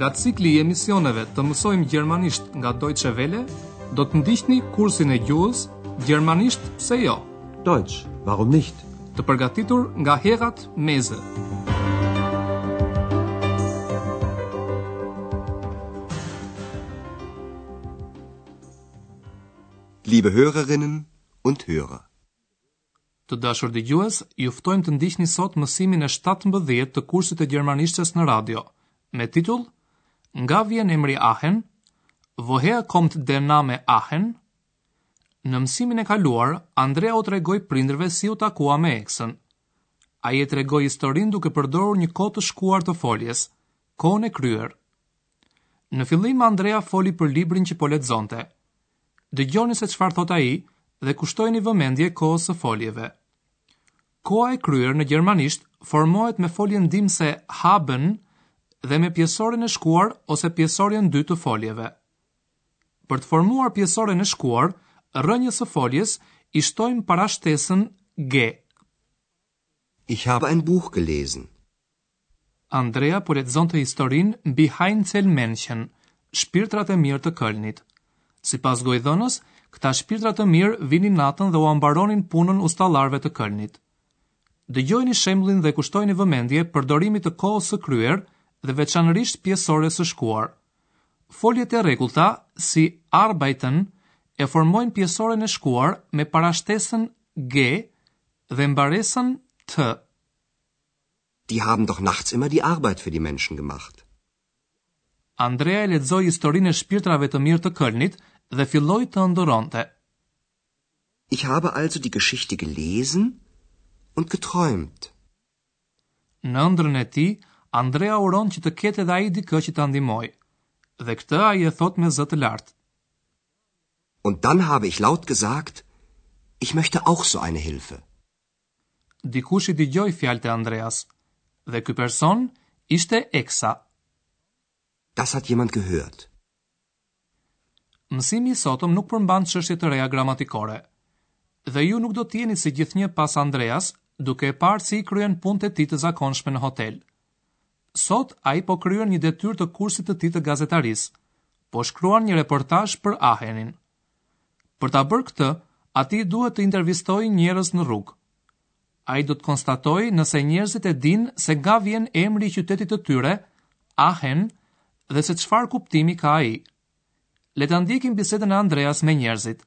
Nga cikli i emisioneve të mësojmë gjermanisht nga Deutsche Welle, do të ndiqni kursin e gjuhës Gjermanisht pse jo? Deutsch, warum nicht? Të përgatitur nga Herrad Meese. Liebe Hörerinnen und Hörer. Të dashur dëgjues, ju ftojmë të ndiqni sot mësimin e shtatëmbëdhjetë të kursit të gjermanishtes në radio, me titull Nga vjen emri Aachen? Woher kommt der Name Aachen? Në mësimin e kaluar, Andrea u tregoi prindërve si u takua me Eksën. Ai e tregoi historinë duke përdorur një kohë të shkuar të foljes, kohën e kryer. Në fillim Andrea foli për librin që po lexonte. Dëgjoni se çfarë thotë ai dhe kushtojini vëmendje kohës së foljeve. Koha e kryer në gjermanisht formohet me foljen ndihmëse haben dhe me pjesoren e shkuar ose pjesoren dy të foljeve. Për të formuar pjesoren e shkuar, rrënjës së foljes i shtojmë parashtesën ge. Ich habe ein Buch gelesen. Andrea po lexonte historinë mbi Heinzelmännchen, shpirtrat e mirë të Kölnit. Sipas gojëdhënës, këta shpirtra të mirë vinin natën dhe ua mbaronin punën ustallarëve të Kölnit. Dëgjojeni shembullin dhe kushtojini vëmendje përdorimit të kohës së kryer dhe veçanërisht pjesores së shkuar. Foljet e rregullta si arbeiten e formojnë pjesoren e shkuar me parashtesën ge dhe mbaresën t. Die haben doch nachts immer die Arbeit für die Menschen gemacht. Andrea e lexoi historinë e shpirtrave të mirë të Kölnit dhe filloi të ëndërronte. Ich habe also die Geschichte gelesen und geträumt. Në ëndrrën e tij, Andrea uron që të ketë edhe ai dikë që ta ndihmojë. Dhe këtë ai e thotë me zë të lartë. Und dann habe ich laut gesagt, ich möchte auch so eine Hilfe. Dikush i dëgjoi fjalët e Andreas dhe ky person ishte Eksa. Das hat jemand gehört. Mësimi i sotëm nuk përmban çështje të reja gramatikore. Dhe ju nuk do të jeni si gjithnjë pas Andreas, duke e parë si i kryen punët e tij të zakonshme në hotel. Sot ai po kryen një detyrë të kursit të tij të gazetarisë, po shkruan një reportazh për Ahenin. Për ta bërë këtë, atij duhet të intervistojë njerëz në rrugë. Ai do të konstatojë nëse njerëzit e dinë se nga vjen emri i qytetit të tyre, Ahen, dhe se çfarë kuptimi ka ai. Le ta ndjekim bisedën e Andreas me njerëzit.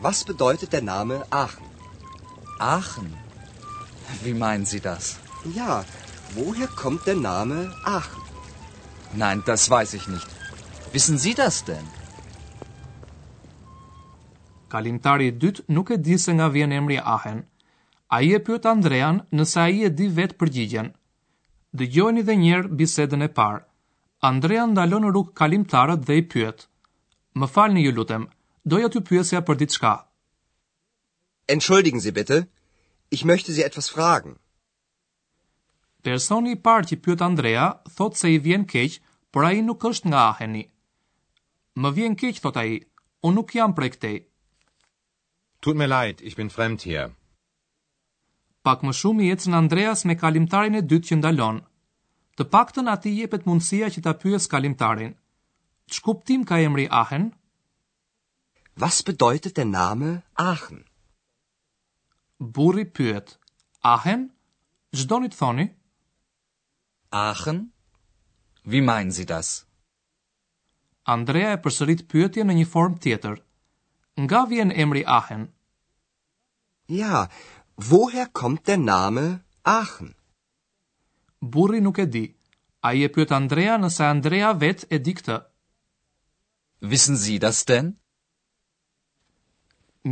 Was bedeutet der Name Aachen? Aachen? Wie meinen Sie das? Ja, woher kommt der Name Aachen? Nein, das weiß ich nicht. Wissen Sie das denn? Kalimtari i dytë nuk e di se nga vjen emri Aachen. Ai e pyet Andrean nëse ai e di vetë përgjigjen. Dëgjojeni dhe një herë bisedën e parë. Andrea ndalon në rrugë kalimtarët dhe i pyet. Më falni ju lutem, doja t'ju pyesja për diçka. Entschuldigen Sie bitte, ich möchte Sie etwas fragen. Personi i parë që pyet Andrea thotë se i vjen keq, por ai nuk është nga Aheni. Më vjen keq, thotë ai, unë nuk jam prej këtej. Tut mir leid, ich bin fremd hier. Pak më shumë i ecën Andreas me kalimtarin e dytë që ndalon. Të paktën atij i jepet mundësia që ta pyesë kalimtarin, Ç'kuptim ka emri Aachen? Was bedeutet der Name Aachen? Burri pyet, Aachen? Ç'doni të thoni? Aachen? Wie meinen Sie das? Andrea e përsërit pyetjen në një formë tjetër, Nga vjen emri Aachen? Ja, woher kommt der Name Aachen? Burri nuk e di. Ai e pyet Andrean nëse Andrea vetë e di këtë. Wissen Sie das denn?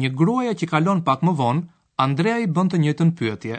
Një gruaje që kalon pak më vonë, Andrea i bën të njëjtën pyetje.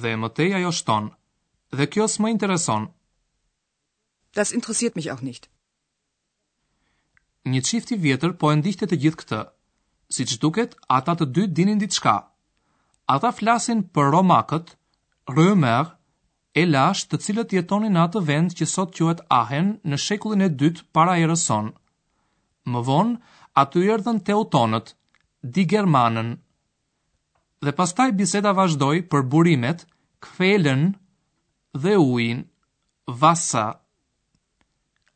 Dhe më tej ajo shton, Dhe kjo s'më intereson. Das interessiert mich auch nicht. Një çift i vjetër po e ndiqte të gjithë këtë. Siç duket, ata të dy dinin diçka. Ata flasin për romakët, Römer, e lashtë të cilët jetonin në atë vend që sot quhet Ahen në shekullin e dytë para erës sonë. Më vonë, aty erdhën teutonët, die Germanen, Dhe pastaj biseda vazhdoi për burimet, Quellen dhe ujin, Wasser.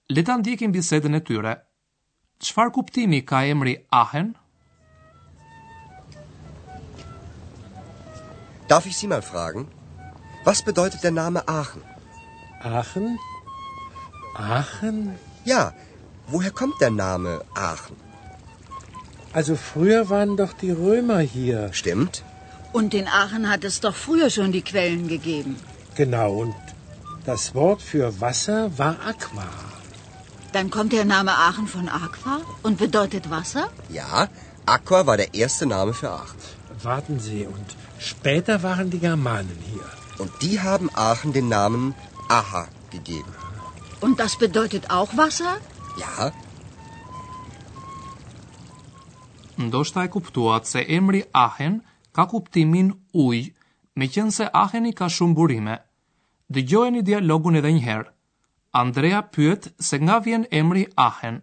Le ta ndjekim bisedën e tyre. Çfarë kuptimi ka emri Ahen? Darf ich Sie mal fragen, was bedeutet der Name Aachen? Aachen? Aachen? Ja, woher kommt der Name Aachen? Also früher waren doch die Römer hier. Stimmt. Und in Aachen hat es doch früher schon die Quellen gegeben. Genau, und das Wort für Wasser war Aqua. Dann kommt der Name Aachen von Aqua und bedeutet Wasser? Ja, Aqua war der erste Name für Aachen. Warten Sie, und später waren die Germanen hier. Und die haben Aachen den Namen Aha Ti di. Und das bedeutet auch Wasser? Ja. Ndoshta e kuptuat se emri Ahen ka kuptimin ujë, meqenëse Aheni ka shumë burime. Dëgjojeni dialogun edhe njëherë. Andrea pyet se nga vjen emri Ahen.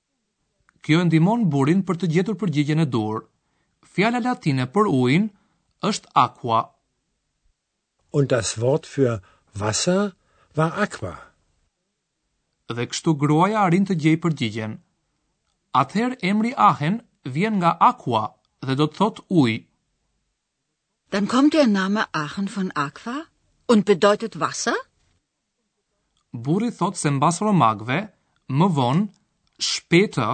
Kjo e ndihmon burrin për të gjetur përgjigjen e duhur. Fjala latine për ujin është aqua. Und das Wort für Wasser war aqua. Dhe kështu gruaja arrin të gjejë përgjigjen. Atëherë emri Aachen vjen nga aqua dhe do të thotë ujë. Dann kommt der Name Aachen von aqua und bedeutet Wasser? Burri thotë se mbas romakëve, më vonë, shpëtë,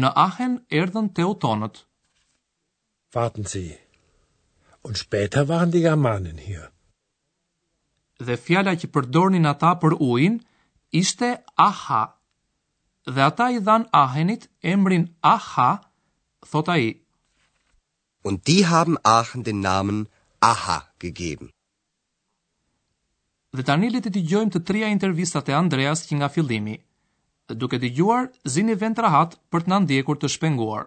në Ahen erdhën teutonët. Warten Sie. Und später waren die Germanen hier. Dhe fjala që përdornin ata për ujin ishte Aha. Dhe ata i dhanë Ahenit emrin Aha, thotë ai. Und die haben Aachen den Namen Aha gegeben. Dhe tani le të dëgjojmë të tria intervistat e Andreas që nga fillimi. Duke dëgjuar, zini vend rahat për të na ndjekur të shpenguar.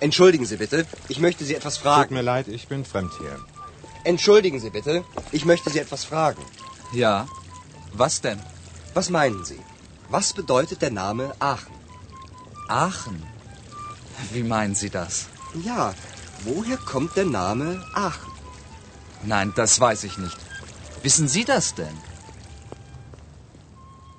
Entschuldigen Sie bitte, ich möchte Sie etwas fragen. Tut mir leid, ich bin fremd hier. Entschuldigen Sie bitte, ich möchte Sie etwas fragen. Ja, was denn? Was meinen Sie? Was bedeutet der Name Aachen? Aachen? Wie meinen Sie das? Ja, woher kommt der Name Aachen? Nein, das weiß ich nicht. Wissen Sie das denn?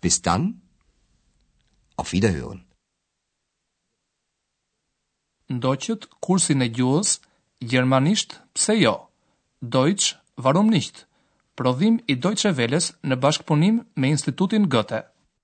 Bis dann, auf Wiederhören. Ndoqët kursin e gjuhës gjermanisht pse jo? Deutsch warum nicht? Prodhim i Deutsche Welles në bashkëpunim me Institutin Goethe.